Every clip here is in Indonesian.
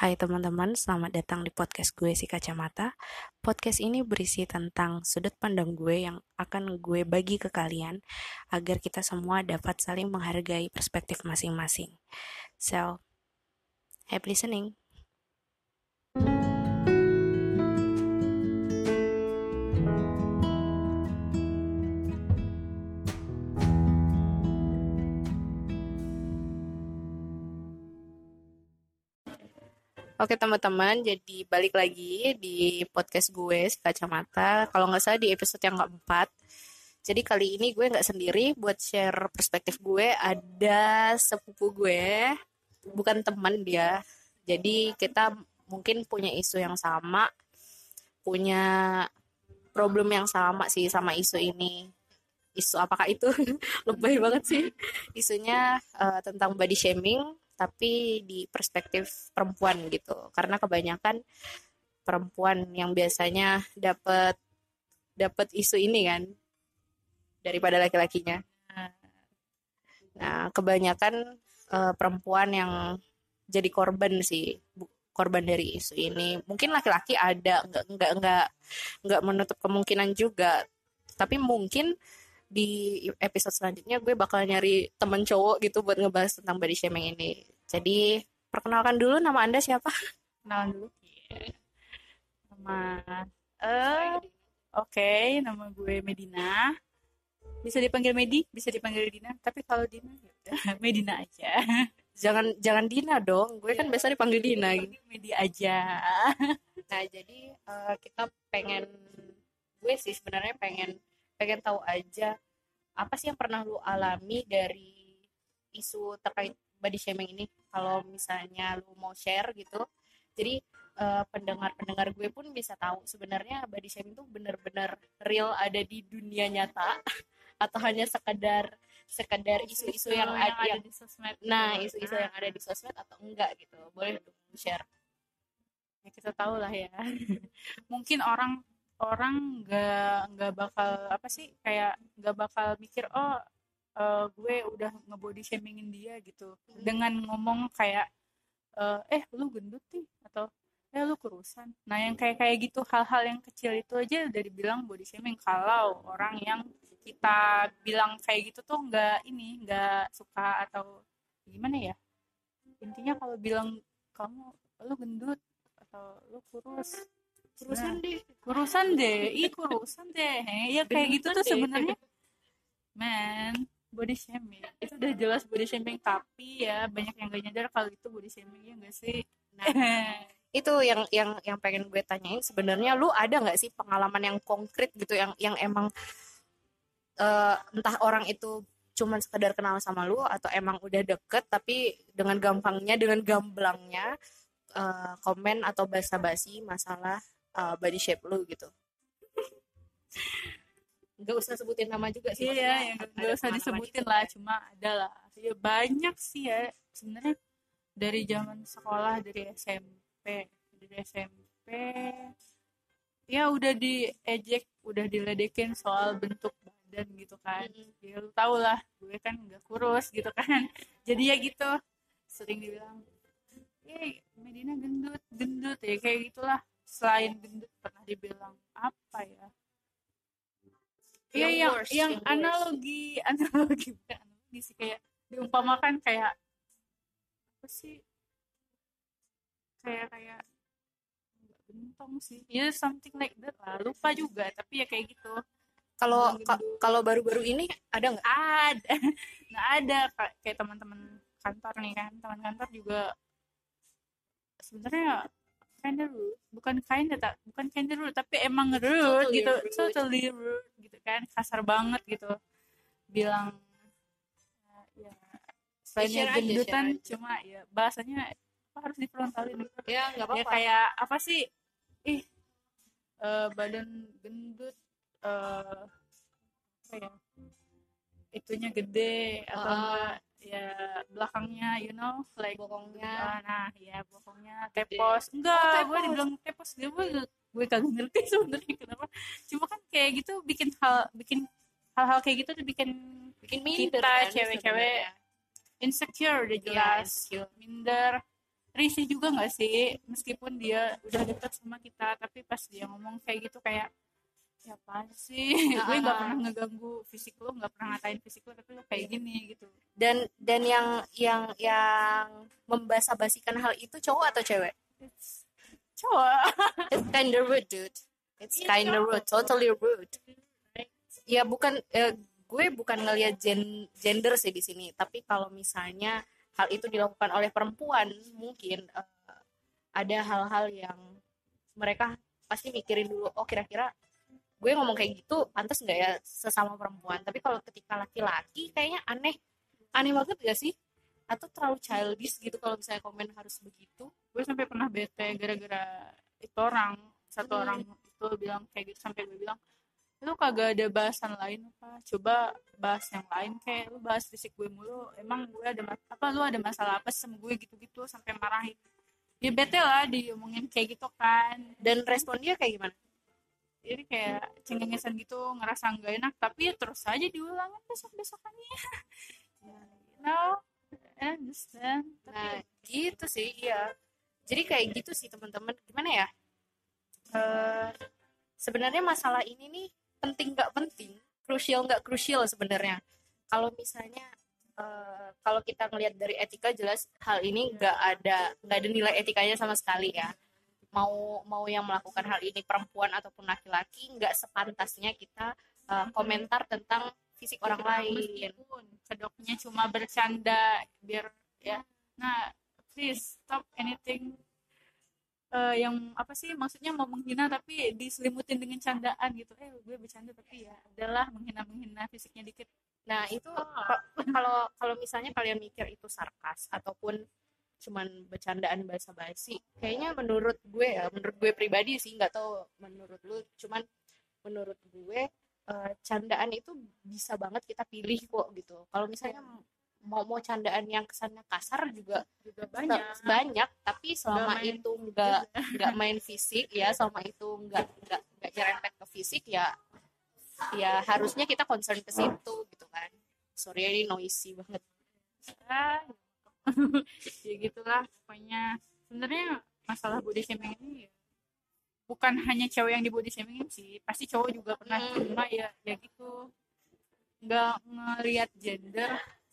Hai teman-teman, selamat datang di podcast gue si kacamata. Podcast ini berisi tentang sudut pandang gue yang akan gue bagi ke kalian agar kita semua dapat saling menghargai perspektif masing-masing. So, happy listening. Oke teman-teman, jadi balik lagi di podcast gue si kacamata. Kalau nggak salah di episode yang keempat. Jadi kali ini gue nggak sendiri buat share perspektif gue. Ada sepupu gue, bukan teman dia. Jadi kita mungkin punya isu yang sama, punya problem yang sama sih sama isu ini. Isu apakah itu? Lebay banget sih. Isunya uh, tentang body shaming tapi di perspektif perempuan gitu. Karena kebanyakan perempuan yang biasanya dapat dapat isu ini kan daripada laki-lakinya. Nah kebanyakan uh, perempuan yang jadi korban sih korban dari isu ini. Mungkin laki-laki ada nggak nggak nggak nggak menutup kemungkinan juga. Tapi mungkin di episode selanjutnya gue bakal nyari temen cowok gitu buat ngebahas tentang body shaming ini. Jadi perkenalkan dulu nama anda siapa? Kenalan dulu. Yeah. Nama eh uh, oke, okay, nama gue Medina. Bisa dipanggil Medi, bisa dipanggil Dina. Tapi kalau Dina, ya Medina aja. Jangan jangan Dina dong. Gue kan yeah. biasa dipanggil Dina. Medi aja. nah jadi uh, kita pengen gue sih sebenarnya pengen pengen tahu aja apa sih yang pernah lu alami dari isu terkait body shaming ini? Kalau misalnya lu mau share gitu jadi uh, pendengar-pendengar gue pun bisa tahu sebenarnya body shaming itu benar-benar real ada di dunia nyata atau hanya sekedar sekedar isu-isu yang, yang ada yang, di sosmed nah isu-isu yang ada di sosmed atau enggak gitu. Boleh dong share. Ya kita tahu lah ya. Mungkin orang orang nggak nggak bakal apa sih kayak nggak bakal mikir oh uh, gue udah ngebody shamingin dia gitu. Hmm. dengan ngomong kayak uh, eh lu gendut nih atau eh lu kurusan nah yang kayak kayak gitu hal-hal yang kecil itu aja udah dibilang body shaming. Kalau orang yang kita bilang kayak gitu tuh nggak ini nggak suka atau gimana ya? Intinya kalau bilang kamu lu gendut atau lu kurus kurusan nah, deh. Kurusan deh. Ih kurusan deh. Ya kayak gitu tuh sebenarnya. man body shaming. Itu udah jelas body shaming tapi ya banyak yang gak nyadar kalau itu body shaming ya gak sih? Nah. Itu yang yang yang pengen gue tanyain sebenarnya lu ada nggak sih pengalaman yang konkret gitu yang yang emang uh, entah orang itu cuman sekedar kenal sama lu atau emang udah deket tapi dengan gampangnya dengan gamblangnya uh, komen atau basa-basi masalah uh, body shape lu gitu. Nggak usah sebutin nama juga sih iya ya, nggak usah disebutin lah cuma ada lah. Ya banyak sih ya. Sebenarnya dari zaman sekolah dari SMP dari SMP ya udah diejek udah diledekin soal bentuk badan gitu kan. Mm-hmm. ya lu tau lah gue kan nggak kurus gitu kan. Jadi ya gitu sering dibilang eh Medina gendut gendut ya kayak gitulah selain gendut pernah dibilang apa ya? Iya yang, yang, worst, yang, yang analogi analogi bukan analogi sih kayak diumpamakan kayak apa sih? Kayak kayak gentong sih. Ya yeah, something like that lah. Lupa juga tapi ya kayak gitu. Kalau kalau baru-baru ini ada nggak? Ada. Nggak ada kayak teman-teman kantor nih kan. Teman kantor juga sebenarnya kinda rude. Bukan kinda tak bukan kinda rude tapi emang rude totally gitu. rude. totally rude gitu kan. Kasar banget gitu. Bilang uh, ya selainnya gendutan cuma ya bahasanya apa harus difrontalin gitu ya nggak apa-apa. ya kayak apa sih? Ih uh, badan gendut uh, apa ya? Itunya gede atau uh, enggak ya belakangnya you know like bokongnya. Uh, nah ya bokongnya tepos. Enggak oh, gue dibilang tepos. Dia gue gue kagak ngerti sebenarnya kenapa. Cuma kan kayak gitu bikin hal bikin hal-hal kayak gitu tuh bikin bikin minder kita kan, cewek-cewek insecure udah jelas. yeah, minder. Risih juga nggak sih? Meskipun dia udah deket sama kita tapi pas dia ngomong kayak gitu kayak ya apa sih? Gue nggak pernah ngeganggu fisik lo nggak pernah ngatain fisik lo tapi lo kayak gini gitu. Dan dan yang yang yang membasa-basikan hal itu cowok atau cewek? It's cowok. It's kind of rude dude. It's kind of rude totally rude. Ya bukan eh, gue bukan ngelihat gen, gender sih di sini tapi kalau misalnya hal itu dilakukan oleh perempuan mungkin eh, ada hal-hal yang mereka pasti mikirin dulu oh kira-kira gue ngomong kayak gitu pantas nggak ya sesama perempuan? Tapi kalau ketika laki-laki kayaknya aneh. Aneh banget gak sih? Atau terlalu childish gitu kalau misalnya komen harus begitu? Gue sampai pernah bete gara-gara itu orang satu Hmm. orang itu bilang kayak gitu sampai gue bilang lu kagak ada bahasan lain apa? Coba bahas yang lain kayak lu bahas fisik gue mulu. Emang gue ada apa lu ada masalah apa sama gue? Gitu-gitu sampai marahin. Ya bete lah diomongin kayak gitu kan. Dan respon dia kayak gimana jadi kayak cengengesan gitu ngerasa nggak enak tapi ya terus aja diulangin besok besokannya. Ya you know understand. Nah tapi gitu sih iya. Jadi kayak gitu sih teman-teman. Gimana ya? Eh sebenarnya masalah ini nih penting nggak penting krusial nggak krusial sebenarnya. Kalau misalnya eh, kalau kita ngelihat dari etika jelas hal ini nggak ada nggak ada nilai etikanya sama sekali ya mau mau yang melakukan hal ini perempuan ataupun laki-laki nggak sepantasnya kita eh, komentar tentang fisik orang lain. meskipun kedoknya cuma bercanda biar ya. Nah please stop anything eh, yang apa sih maksudnya mau menghina tapi diselimutin dengan candaan gitu. Eh gue bercanda tapi ya adalah menghina menghina fisiknya dikit. Nah, itu kalau kalau misalnya kalian mikir itu sarkas ataupun cuman bercandaan basa-basi, kayaknya menurut gue ya, menurut gue pribadi sih nggak tahu menurut lu, cuman menurut gue eh, candaan itu bisa banget kita pilih kok gitu. Kalau misalnya mau mau candaan yang kesannya kasar juga juga banyak, banyak tapi selama main itu nggak nggak main fisik ya, selama itu nggak nggak nggak nyerempet ke fisik ya ya harusnya kita concern ke situ gitu kan. Sorry ini noisy banget. Ah, ya gitulah pokoknya. Sebenarnya masalah body shaming ini ya, bukan hanya cewek yang di body shaming sih pasti cowok juga pernah Hmm. cuma ya ya gitu. Nggak ngelihat gender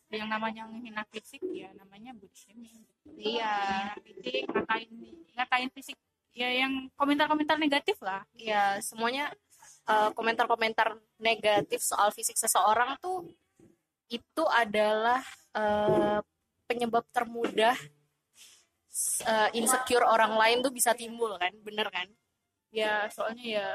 yang namanya menghina fisik ya namanya body shaming. Iya. Menghina fisik ngatain ngatain fisik. Ya yang komentar-komentar negatif lah. Ya semuanya eh, komentar-komentar negatif soal fisik seseorang tuh itu adalah eh, penyebab termudah eh, insecure orang lain tuh bisa timbul kan bener kan? Ya soalnya ya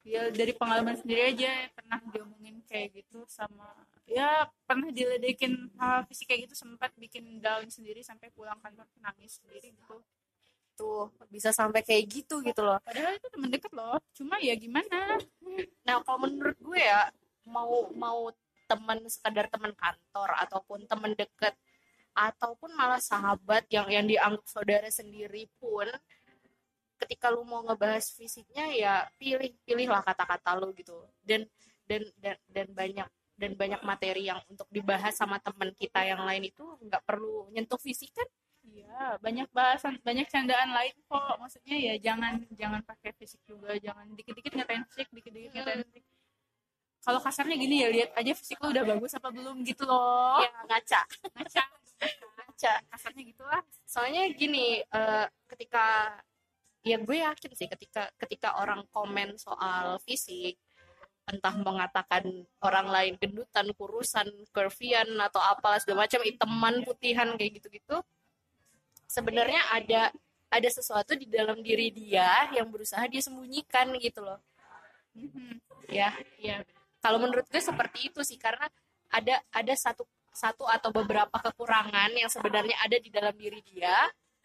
ya dari pengalaman sendiri aja pernah diomongin kayak gitu sama ya pernah diledekin hal fisik kayak gitu sempat bikin down sendiri sampai pulang kantor nangis sendiri gitu. Tuh bisa sampai kayak gitu gitu loh. Padahal itu temen deket loh cuma ya gimana? Nah, kalau menurut gue ya mau mau teman sekadar teman kantor ataupun teman deket ataupun malah sahabat yang yang dianggap saudara sendiri pun ketika lu mau ngebahas fisiknya ya pilih pilihlah kata-kata lu gitu. Dan dan dan dan banyak dan banyak materi yang untuk dibahas sama teman kita yang lain itu nggak perlu nyentuh fisik kan? Iya banyak bahasan banyak candaan lain kok. Maksudnya ya jangan jangan pakai fisik juga. Jangan dikit-dikit ngatain fisik dikit-dikit ngatain fisik. Kalau kasarnya gini ya lihat aja fisik lo udah bagus apa belum gitu loh. Ya ngaca. Ngaca ngaca kasarnya gitulah. Soalnya gini eh, ketika ya gue yakin sih ketika ketika orang komen soal fisik entah mengatakan orang lain gendutan kurusan curvian atau apalah segala macam iteman putihan kayak gitu-gitu sebenarnya ada ada sesuatu di dalam diri dia yang berusaha dia sembunyikan gitu loh. Mhm. ya iya kalau menurut gue seperti itu sih karena ada ada satu satu atau beberapa kekurangan yang sebenarnya ada di dalam diri dia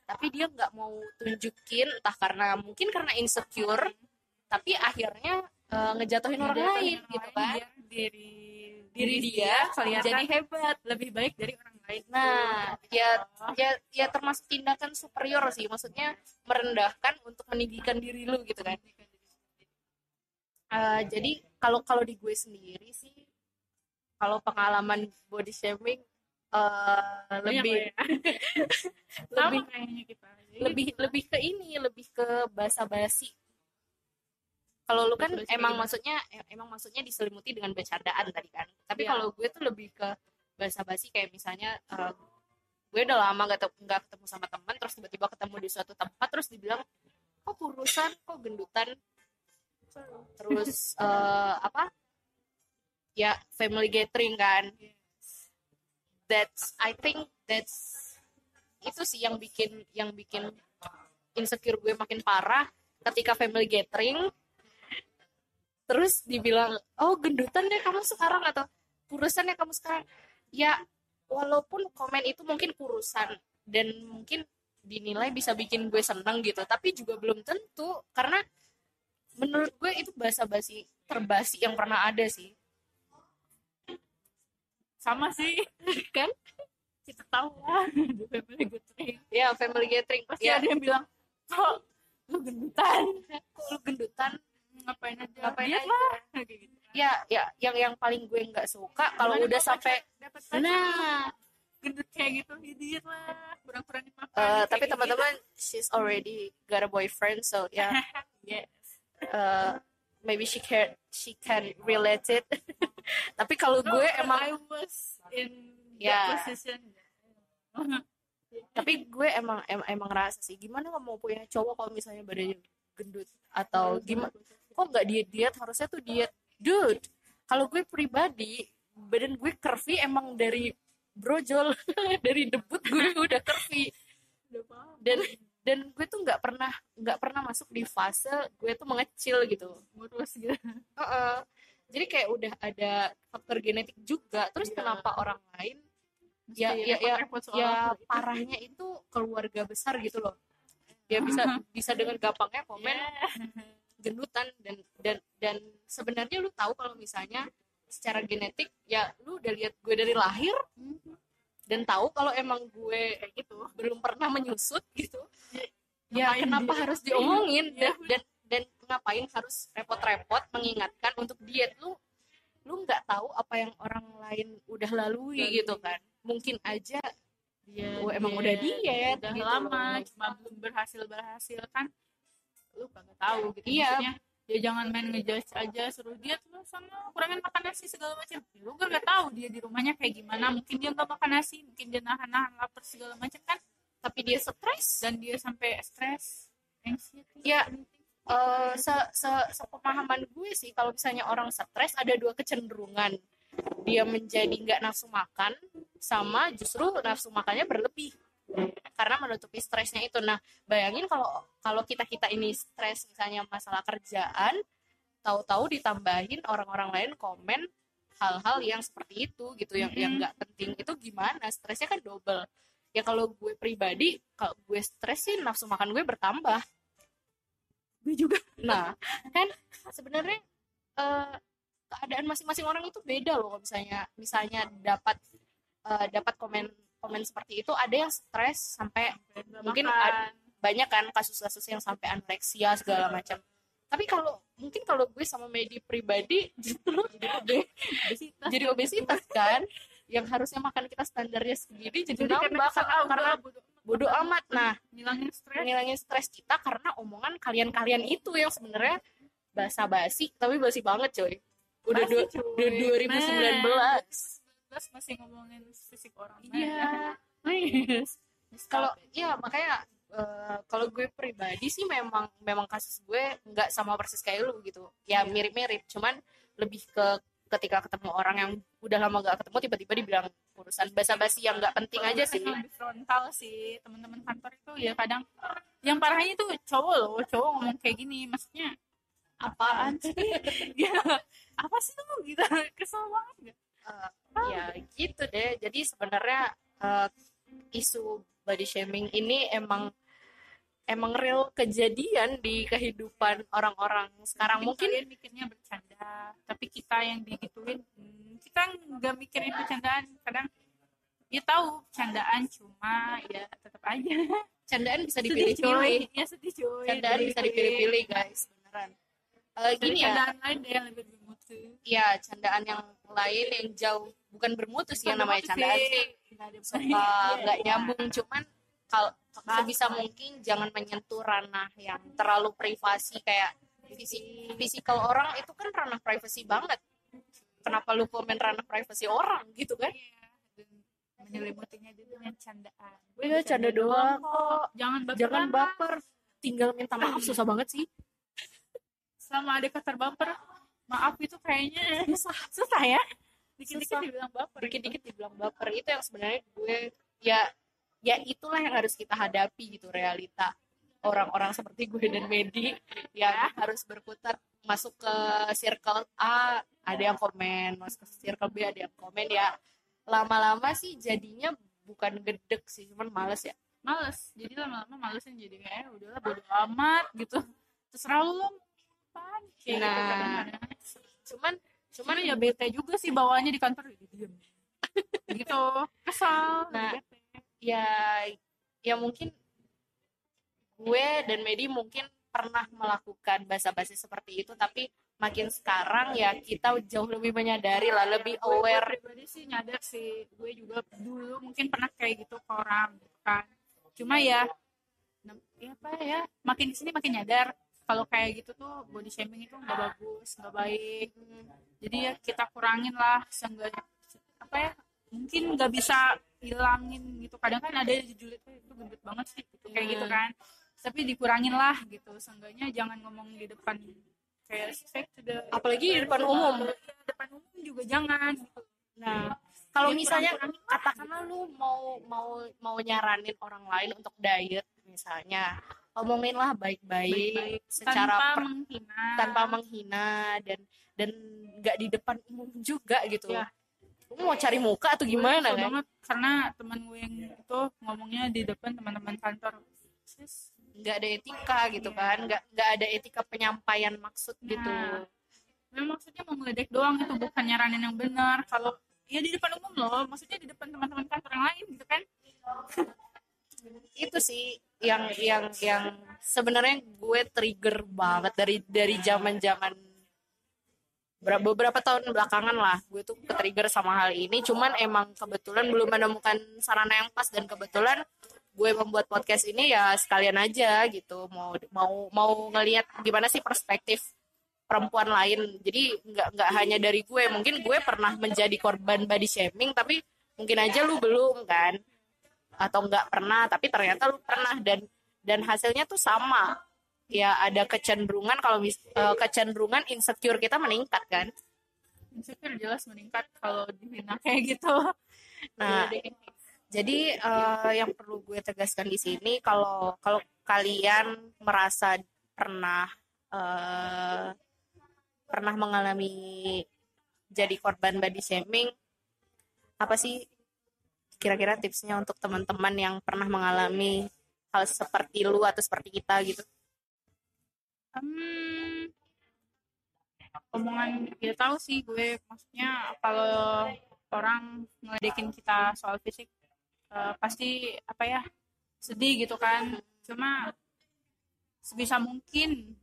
tapi dia nggak mau tunjukin entah karena mungkin karena insecure tapi akhirnya eh, ngejatuhin orang lain orang gitu kan? biar diri diri dia kelihatan jadi hebat. lebih baik dari orang lain. Nah ya Oh. ya ya termasuk tindakan superior sih maksudnya merendahkan untuk meninggikan diri lu gitu kan? Eh, jadi kalau kalau di gue sendiri sih kalau pengalaman body shaming eh, Banyak lebih ya. lebih kayaknya kita. Jadi lebih gitu. lebih ke ini lebih ke basa-basi kalau lu kan Basa-basi emang maksudnya em- emang maksudnya diselimuti dengan bercandaan tadi kan. Tapi Iya. kalau gue tuh lebih ke basa-basi kayak misalnya eh, gue udah lama gak, nggak ketemu sama teman terus tiba-tiba ketemu di suatu tempat terus dibilang kok kurusan? Kok gendutan? Terus eh, apa ya family gathering kan. That's I think that's itu sih yang bikin yang bikin insecure gue makin parah ketika family gathering. Terus dibilang oh gendutan deh kamu sekarang atau kurusan ya kamu sekarang. Ya walaupun komen itu mungkin kurusan dan mungkin dinilai bisa bikin gue seneng gitu tapi juga belum tentu. Karena menurut gue itu basa-basi terbasi yang pernah ada sih sama sih. Kan? Kita tahu lah di family gathering. Ya family gathering. Pasti ya. ada yang bilang kok lu gendutan? Kok lu gendutan? Ngapain aja? Ngapain aja. lah. Gitu. Ya ya yang yang paling gue nggak suka kalau udah sampai nah. gendut kayak gitu ya diet lah. Kurang-kurangin makan eh, kayak tapi gitu. teman-teman she's already got a boyfriend so ya. Yes. Uh, maybe she can she can relate it. Tapi kalau No, gue emang I was in that position. Tapi gue emang em- emang ngerasa sih gimana mau punya cowok kalau misalnya badannya gendut atau gimana? Kok nggak diet diet? Harusnya tuh diet. Dude kalau gue pribadi badan gue curvy emang dari brojol dari debut gue udah curvy. Dan dan gue tuh nggak pernah nggak pernah masuk di fase gue tuh mengecil gitu ngurus gitu Heeh. jadi kayak udah ada faktor genetik juga terus Iya. kenapa orang lain ya Mesti ya ya soal ya itu. parahnya itu keluarga besar gitu loh dia bisa bisa dengan gampangnya komen Yeah. gendutan dan dan dan sebenarnya lu tahu kalau misalnya secara genetik ya lu udah lihat gue dari lahir dan tahu kalau emang gue kayak gitu belum pernah menyusut gitu ya Ngapain kenapa dia? harus diomongin Iya. dan, dan dan ngapain harus repot-repot mengingatkan untuk diet lu lu nggak tahu apa yang orang lain udah lalui Lalui. gitu kan mungkin aja dia Oh, emang udah diet udah gitu lama loh. cuma belum berhasil berhasil kan lu kagak tahu gitu Iya. maksudnya ya jangan main ngejudge aja suruh diet lu sama kurangin makan nasi segala macam Ya, lu kan nggak tahu dia di rumahnya kayak gimana mungkin dia nggak makan nasi mungkin dia nahan-nahan lapar segala macam kan tapi dia stres. Dan dia sampai stres. Ya. eh se, se, sepemahaman gue sih kalau misalnya orang stres ada dua kecenderungan. Dia menjadi nggak nafsu makan sama justru nafsu makannya berlebih. Karena menutupi stresnya itu. Nah bayangin kalau kalau kita kita ini stres misalnya masalah kerjaan tahu-tahu ditambahin orang-orang lain komen hal-hal yang seperti itu gitu yang yang Mhm. nggak penting. Itu gimana? Stresnya kan double ya kalau gue pribadi kalau gue stres sih nafsu makan gue bertambah. Gue juga. Nah, kan sebenarnya eh, keadaan masing-masing orang itu beda loh. kalau Misalnya, misalnya dapat eh, dapat komen komen seperti itu, ada yang stres sampai Mungkin ad- banyak kan kasus-kasus yang sampai anoreksia segala macam. Tapi kalau mungkin kalau gue sama Medi pribadi justru obesitas. Jadi obesitas kan, yang harusnya makan kita standarnya segini jadi, jadi karena nambah karena, karena bodoh amat. Nah, ngilangin stres. ngilangin stres kita karena omongan kalian-kalian itu yang sebenarnya basa-basi tapi basi banget coy. Udah dua, udah 2019 Nah, masih ngomongin fisik orang. Iya. Yes. kalau iya makanya eh, kalau gue pribadi sih memang memang kasus gue nggak sama persis kayak lu gitu. Ya Iya. mirip-mirip cuman lebih ke ketika ketemu orang yang udah lama gak ketemu tiba-tiba dibilang urusan basa-basi yang nggak penting aja sih. lebih frontal sih teman-teman kantor itu ya kadang yang parahnya itu cowok loh cowok ngomong kayak gini maksudnya apaan sih? Ya apa sih lu? Gitu kesel banget gak? Eh, ya gitu deh. Jadi sebenarnya eh, isu body shaming ini emang emang real kejadian di kehidupan orang-orang sekarang. Mungkin kalian mikirnya bercanda tapi kita yang digituin hmm, kita nggak mikirin bercandaan kadang dia tahu candaan cuma ya tetap aja. Candaan bisa dipilih-pilih. ya sedih coy candaan bisa dipilih-pilih guys beneran. Cari gini ya? candaan lain deh yang lebih bermutu ya candaan yang lain yang jauh bukan bermutu sih yang namanya candaan sih. Nggak Iya, iya. nyambung. Cuman kalau sebisa mungkin jangan menyentuh ranah yang terlalu privasi kayak fisik fisikal orang itu kan ranah privasi banget. Kenapa lu komen ranah privasi orang gitu kan? Iya. Menyelimutinya dia dengan candaan. Iya, canda doang kok. jangan baper jangan baper. Tinggal minta maaf susah banget sih. Sama ada kata baper. Maaf itu kayaknya susah susah ya. Dikit-dikit dibilang baper dikit-dikit dibilang baper. Itu yang sebenarnya gue ya ya itulah yang harus kita hadapi gitu realita orang-orang seperti gue dan Medi yang harus berkutat masuk ke circle A ada yang komen masuk ke circle B ada yang komen ya lama-lama sih jadinya bukan gedek sih cuman males ya males jadi lama-lama malesin jadi kayak "Eh, udahlah bodo amat gitu terserah lu lo gitu Nah. kadang-kadang. cuman cuman ya bete juga sih bawaannya di kantor diem gitu kesal Nah. bete. ya ya mungkin gue dan Medi mungkin pernah melakukan basa-basi seperti itu tapi makin sekarang ya kita jauh lebih menyadari lah lebih gue aware. pribadi sih nyadar sih. Gue juga dulu mungkin pernah kayak gitu ke orang gitu kan. Cuma ya ya apa ya makin ke sini makin nyadar. Kalau kayak gitu tuh body shaming itu nggak bagus nggak baik. Jadi ya kita kurangin lah seenggaknya apa ya mungkin nggak bisa hilangin gitu. Kadang kan ada yang julid tuh itu gendut banget sih gitu, kayak gitu kan tapi dikurangin lah gitu seenggaknya jangan ngomong di depan kayak straight to the apalagi di depan umum Iya, depan umum juga jangan gitu. nah kalau Ya, misalnya katakanlah lu mau mau mau nyaranin orang lain untuk diet misalnya omonginlah baik-baik Baik-baik. secara tanpa per- menghina tanpa menghina dan dan nggak di depan umum juga gitu Ya. lu mau cari muka atau gimana kan banget karena teman gue yang itu ngomongnya di depan teman-teman kantor Sis, nggak ada etika gitu Iya. kan nggak nggak ada etika penyampaian maksud Nah. gitu memang maksudnya mau ngeledek doang itu bukan nyaranin yang benar kalau ya di depan umum loh maksudnya di depan teman-teman kantor yang lain gitu kan itu sih yang yang yang sebenarnya gue trigger banget dari dari zaman zaman beberapa tahun belakangan lah gue tuh ke trigger sama hal ini cuman emang kebetulan belum menemukan sarana yang pas dan kebetulan gue membuat podcast ini ya sekalian aja gitu. Mau mau mau ngelihat gimana sih perspektif perempuan lain. Jadi nggak nggak hanya dari gue. Mungkin gue pernah menjadi korban body shaming tapi mungkin aja lu belum kan? Atau nggak pernah tapi ternyata lu pernah. Dan dan hasilnya tuh sama. Ya ada kecenderungan kalau mis- eh, kecenderungan insecure kita meningkat kan? Insecure jelas meningkat kalau dihina kayak gitu. Nah jadi eh, yang perlu gue tegaskan di sini kalau kalau kalian merasa pernah eh, pernah mengalami jadi korban body shaming apa sih kira-kira tipsnya untuk teman-teman yang pernah mengalami hal seperti lu atau seperti kita gitu? Hmm, omongan ya tahu sih gue. Maksudnya kalau orang ngeledekin kita soal fisik eh, pasti apa ya sedih gitu kan. Cuma sebisa mungkin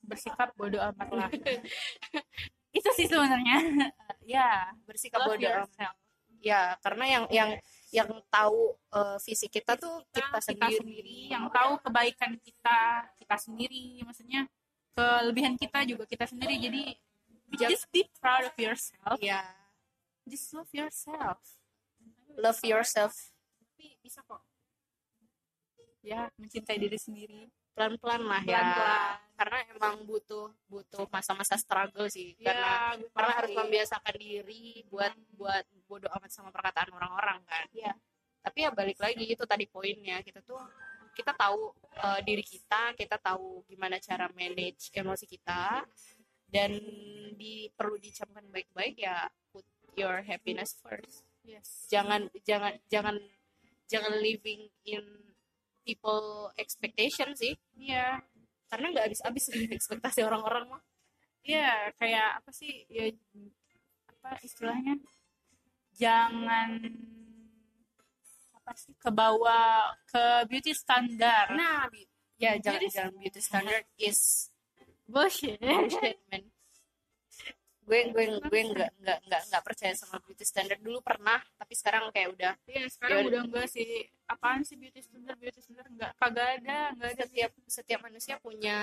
bersikap bodoh amat lah. Itu sih sebenarnya. Ya bersikap love bodoh amat. ya karena yang yang yang tahu eh, fisik kita tuh kita, kita sendiri, sendiri yang tahu kebaikan kita kita sendiri. Maksudnya kelebihan kita juga kita sendiri. Jadi just be proud of yourself. Ya just love yourself love yourself. Tapi bisa kok. Ya mencintai diri sendiri. Pelan-pelan lah ya. Pelan-pelan. karena emang butuh butuh masa-masa struggle sih. Karena ya, gue karena harus membiasakan diri buat buat bodoh amat sama perkataan orang-orang kan. Iya. tapi ya balik lagi itu tadi poinnya. Kita tuh kita tahu eh, diri kita kita tahu gimana cara manage emosi kita. Dan di perlu dicamkan baik-baik ya put your happiness first yes. Jangan jangan jangan jangan living in people expectation sih. Iya. Karena nggak habis-habis ekspektasi orang-orang mah. Iya kayak apa sih ya apa istilahnya? Jangan apa sih ke bawah ke beauty standar nah ya jangan Jadi- jangan beauty standard is bullshit. bullshit man gue gue gue nggak nggak nggak nggak percaya sama beauty standard. Dulu pernah tapi sekarang kayak udah Iya sekarang Ya udah enggak sih. Apaan sih beauty standard beauty standard? Enggak kagak ada enggak ada setiap setiap manusia punya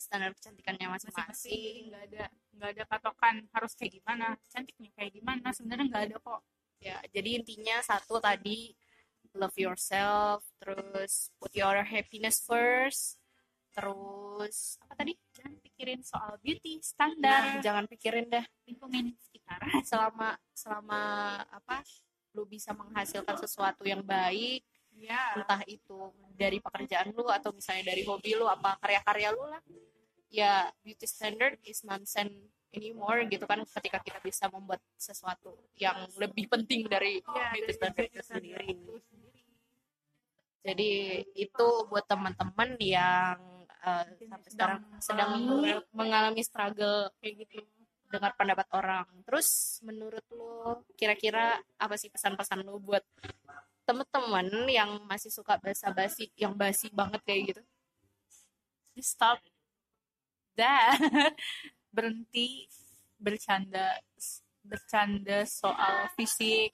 standar kecantikannya masing-masing. Enggak ada enggak ada patokan harus kayak gimana cantiknya kayak gimana sebenarnya enggak ada kok. Ya jadi intinya satu tadi love yourself terus put your happiness first terus apa tadi jangan pikirin soal beauty nah standar jangan pikirin dah lingkungan sekitar. Selama selama apa lu bisa menghasilkan sesuatu yang baik ya entah itu dari pekerjaan lu atau misalnya dari hobi lu apa karya-karya lu lah. Ya beauty standard is nonsense anymore gitu kan ketika kita bisa membuat sesuatu yang lebih penting dari ya beauty standard itu sendiri. itu sendiri. jadi itu buat teman-teman yang eh, sampai sedang sekarang sedang mengalami- mengalami struggle kayak gitu dengar pendapat orang. Terus menurut lo kira-kira apa sih pesan-pesan lo buat teman-teman yang masih suka basa-basi yang basi banget kayak gitu? Stop that. Berhenti bercanda bercanda soal fisik.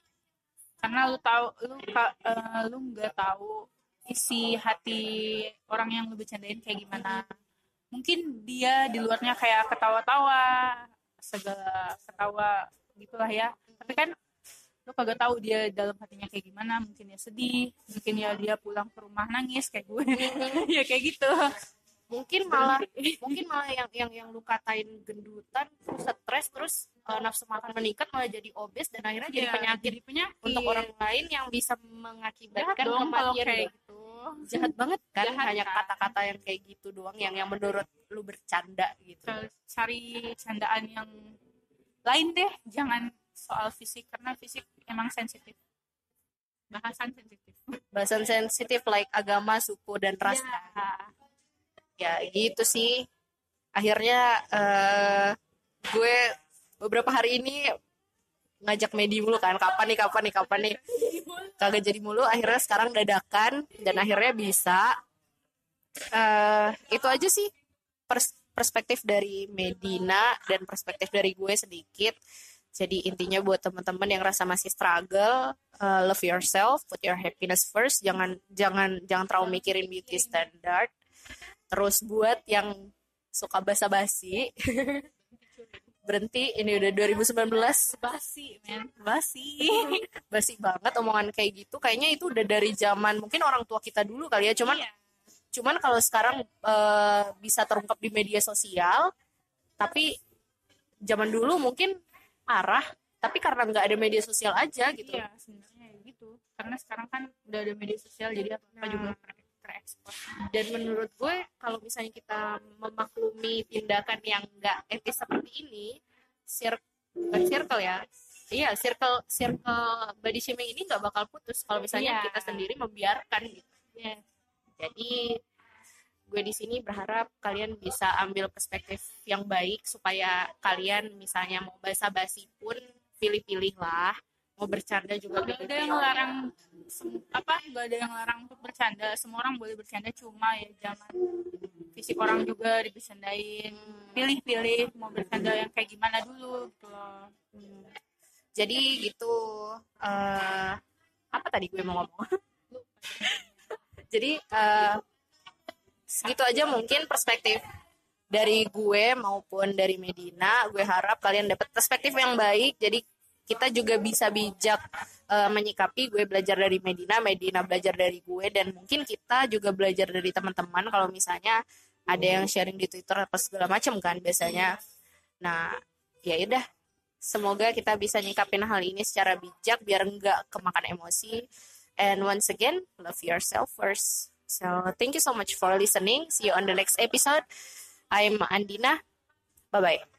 Karena lu tahu lu ka- eh, lu nggak tahu isi hati orang yang lu bercandain kayak gimana. Mungkin dia di luarnya kayak ketawa-tawa segala ketawa gitulah ya. Tapi kan lu kagak tahu dia dalam hatinya kayak gimana. Mungkin dia sedih mungkin ya dia pulang ke rumah nangis kayak gue. Ya kayak gitu. Mungkin malah mungkin malah yang yang yang lu katain gendutan terus stres terus eh, nafsu makan meningkat malah jadi obes dan akhirnya jadi Iya, penyakit jadi penyakit. untuk orang lain yang bisa mengakibatkan dong kematian kayak dong. gitu. Jahat banget kan? Jahat, hanya kan? kata-kata yang kayak gitu doang yang yang menurut lu bercanda gitu. Cari candaan yang lain deh jangan soal fisik karena fisik emang sensitif. Bahasan sensitif. Bahasan sensitif like agama suku dan ras. Ya. ya gitu sih. Akhirnya eh gue beberapa hari ini ngajak Medi mulu kan kapan nih kapan nih kapan nih? Kagak jadi mulu akhirnya sekarang dadakan dan akhirnya bisa. Eh itu aja sih pers- perspektif dari Medina dan perspektif dari gue sedikit. Jadi intinya buat teman-teman yang rasa masih struggle eh, love yourself put your happiness first. Jangan jangan jangan terlalu mikirin beauty standard. Terus buat yang suka basa-basi berhenti ini udah 2019 basi men. Basi. Basi banget omongan kayak gitu. Kayaknya itu udah dari zaman mungkin orang tua kita dulu kali ya. Cuman Iya. cuman kalau sekarang eh, bisa terungkap di media sosial tapi zaman dulu mungkin parah. Tapi karena nggak ada media sosial aja gitu. Iya sebenarnya gitu. Karena sekarang kan udah ada media sosial jadi apa apa Nah. juga terekspos dan menurut gue kalau misalnya kita memaklumi tindakan yang nggak etis seperti ini circle circle ya iya circle circle body shaming ini nggak bakal putus kalau misalnya Iya. kita sendiri membiarkan gitu Yes. jadi gue di sini berharap kalian bisa ambil perspektif yang baik supaya kalian misalnya mau basa-basi pun pilih-pilih lah mau bercanda juga Gak ada pilih-pilih. yang larang sem- apa? Nggak ada yang larang untuk bercanda. Semua orang boleh bercanda cuma ya zaman fisik orang juga dibercandain. Pilih-pilih mau bercanda yang kayak gimana dulu gitu loh. Hmm. jadi gitu eh, apa tadi gue mau ngomong? Jadi eh, segitu aja mungkin perspektif dari gue maupun dari Medina. Gue harap kalian dapat perspektif yang baik. Jadi kita juga bisa bijak eh, menyikapi gue belajar dari Medina Medina belajar dari gue dan mungkin kita juga belajar dari teman-teman kalau misalnya ada yang sharing di Twitter apa segala macam kan biasanya. Nah ya udah. Semoga kita bisa nyikapin hal ini secara bijak biar nggak kemakan emosi. And once again love yourself first. So thank you so much for listening. See you on the next episode. I'm Andina. Bye bye